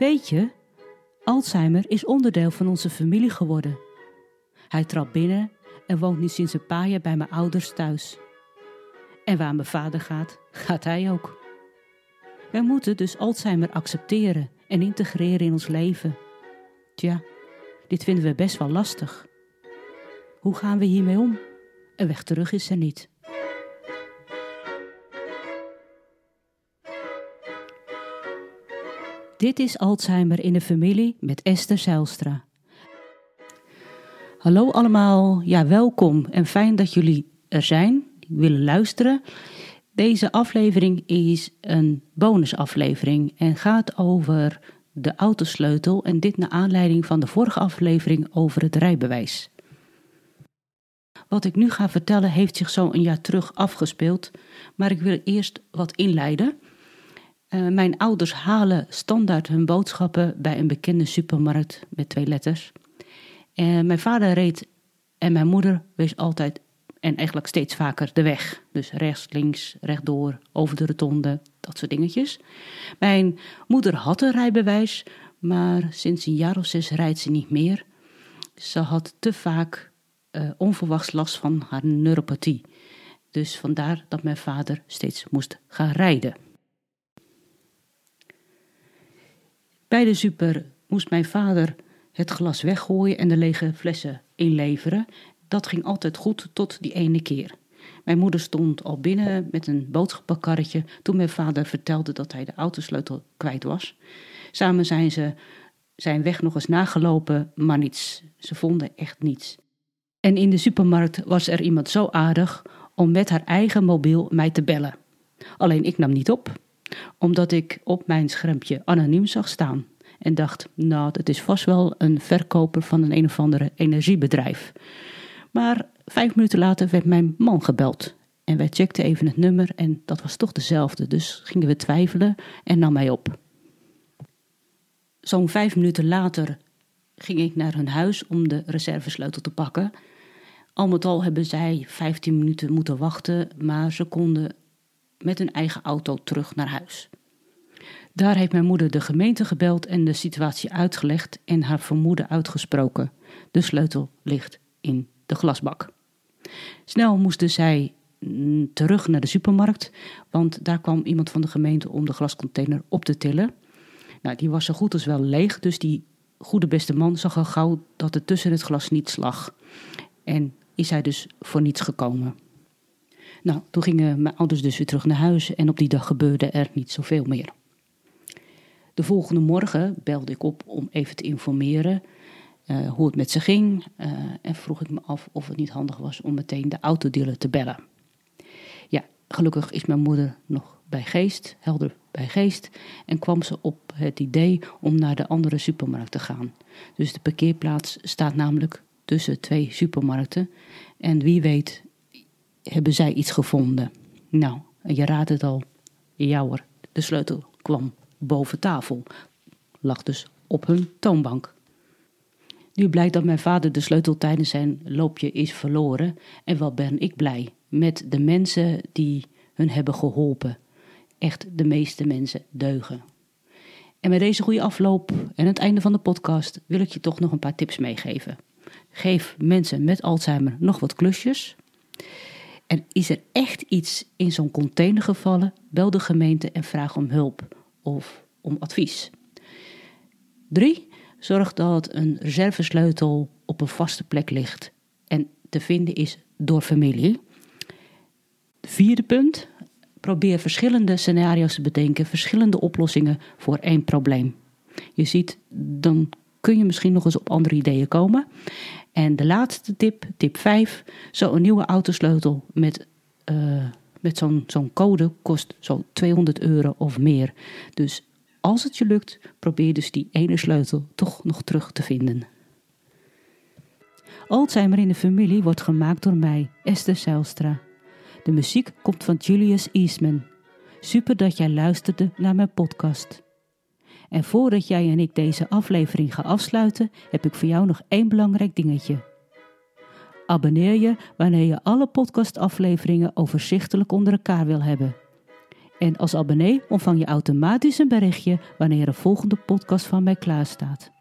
Weet je, Alzheimer is onderdeel van onze familie geworden. Hij trapt binnen en woont nu sinds een paar jaar bij mijn ouders thuis. En waar mijn vader gaat, gaat hij ook. Wij moeten dus Alzheimer accepteren en integreren in ons leven. Tja, dit vinden we best wel lastig. Hoe gaan we hiermee om? Een weg terug is er niet. Dit is Alzheimer in de familie met Esther Zijlstra. Hallo allemaal, ja welkom en fijn dat jullie er zijn, willen luisteren. Deze aflevering is een bonusaflevering en gaat over de autosleutel en dit naar aanleiding van de vorige aflevering over het rijbewijs. Wat ik nu ga vertellen heeft zich zo een jaar terug afgespeeld, maar ik wil eerst wat inleiden. Uh, mijn ouders halen standaard hun boodschappen bij een bekende supermarkt met twee letters. En mijn vader reed en mijn moeder wees altijd en eigenlijk steeds vaker de weg. Dus rechts, links, rechtdoor, over de rotonde, dat soort dingetjes. Mijn moeder had een rijbewijs, maar sinds een jaar of zes rijdt ze niet meer. Ze had te vaak uh, onverwachts last van haar neuropathie. Dus vandaar dat mijn vader steeds moest gaan rijden. Bij de super moest mijn vader het glas weggooien en de lege flessen inleveren. Dat ging altijd goed tot die ene keer. Mijn moeder stond al binnen met een boodschappenkarretje toen mijn vader vertelde dat hij de autosleutel kwijt was. Samen zijn ze zijn weg nog eens nagelopen, maar niets. Ze vonden echt niets. En in de supermarkt was er iemand zo aardig om met haar eigen mobiel mij te bellen. Alleen ik nam niet op, omdat ik op mijn schermpje anoniem zag staan en dacht, nou, dat is vast wel een verkoper van een een of andere energiebedrijf. Maar vijf minuten later werd mijn man gebeld. En wij checkten even het nummer en dat was toch dezelfde. Dus gingen we twijfelen en nam mij op. Zo'n vijf minuten later ging ik naar hun huis om de reservesleutel te pakken. Al met al hebben zij 15 minuten moeten wachten, maar ze konden met hun eigen auto terug naar huis. Daar heeft mijn moeder de gemeente gebeld en de situatie uitgelegd en haar vermoeden uitgesproken. De sleutel ligt in de glasbak. Snel moesten zij mm, terug naar de supermarkt, want daar kwam iemand van de gemeente om de glascontainer op te tillen. Nou, die was zo goed als wel leeg, dus die goede beste man zag al gauw dat er tussen het glas niets lag. En is hij dus voor niets gekomen. Nou, toen gingen mijn ouders dus weer terug naar huis en op die dag gebeurde er niet zoveel meer. De volgende morgen belde ik op om even te informeren uh, hoe het met ze ging. Uh, en vroeg ik me af of het niet handig was om meteen de autodealer te bellen. Ja, gelukkig is mijn moeder nog bij geest, helder bij geest. En kwam ze op het idee om naar de andere supermarkt te gaan. Dus de parkeerplaats staat namelijk tussen twee supermarkten. En wie weet hebben zij iets gevonden. Nou, je raadt het al. Ja hoor, de sleutel kwam boven tafel. Lag dus op hun toonbank. Nu blijkt dat mijn vader de sleutel tijdens zijn loopje is verloren. En wat ben ik blij met de mensen die hun hebben geholpen. Echt de meeste mensen deugen. En met deze goede afloop en het einde van de podcast wil ik je toch nog een paar tips meegeven. Geef mensen met Alzheimer nog wat klusjes. En is er echt iets in zo'n container gevallen, bel de gemeente en vraag om hulp of om advies. 3. Zorg dat een reservesleutel op een vaste plek ligt en te vinden is door familie. Vierde punt. Probeer verschillende scenario's te bedenken, verschillende oplossingen voor één probleem. Je ziet, dan kun je misschien nog eens op andere ideeën komen. En de laatste tip, tip 5. Zo'n nieuwe autosleutel met, uh, met zo'n zo'n code kost zo'n 200 euro of meer. Dus als het je lukt, probeer dus die ene sleutel toch nog terug te vinden. Alzheimer in de familie wordt gemaakt door mij, Esther Zijlstra. De muziek komt van Julius Eastman. Super dat jij luisterde naar mijn podcast. En voordat jij en ik deze aflevering gaan afsluiten, heb ik voor jou nog één belangrijk dingetje. Abonneer je wanneer je alle podcastafleveringen overzichtelijk onder elkaar wil hebben. En als abonnee ontvang je automatisch een berichtje wanneer een volgende podcast van mij klaar staat.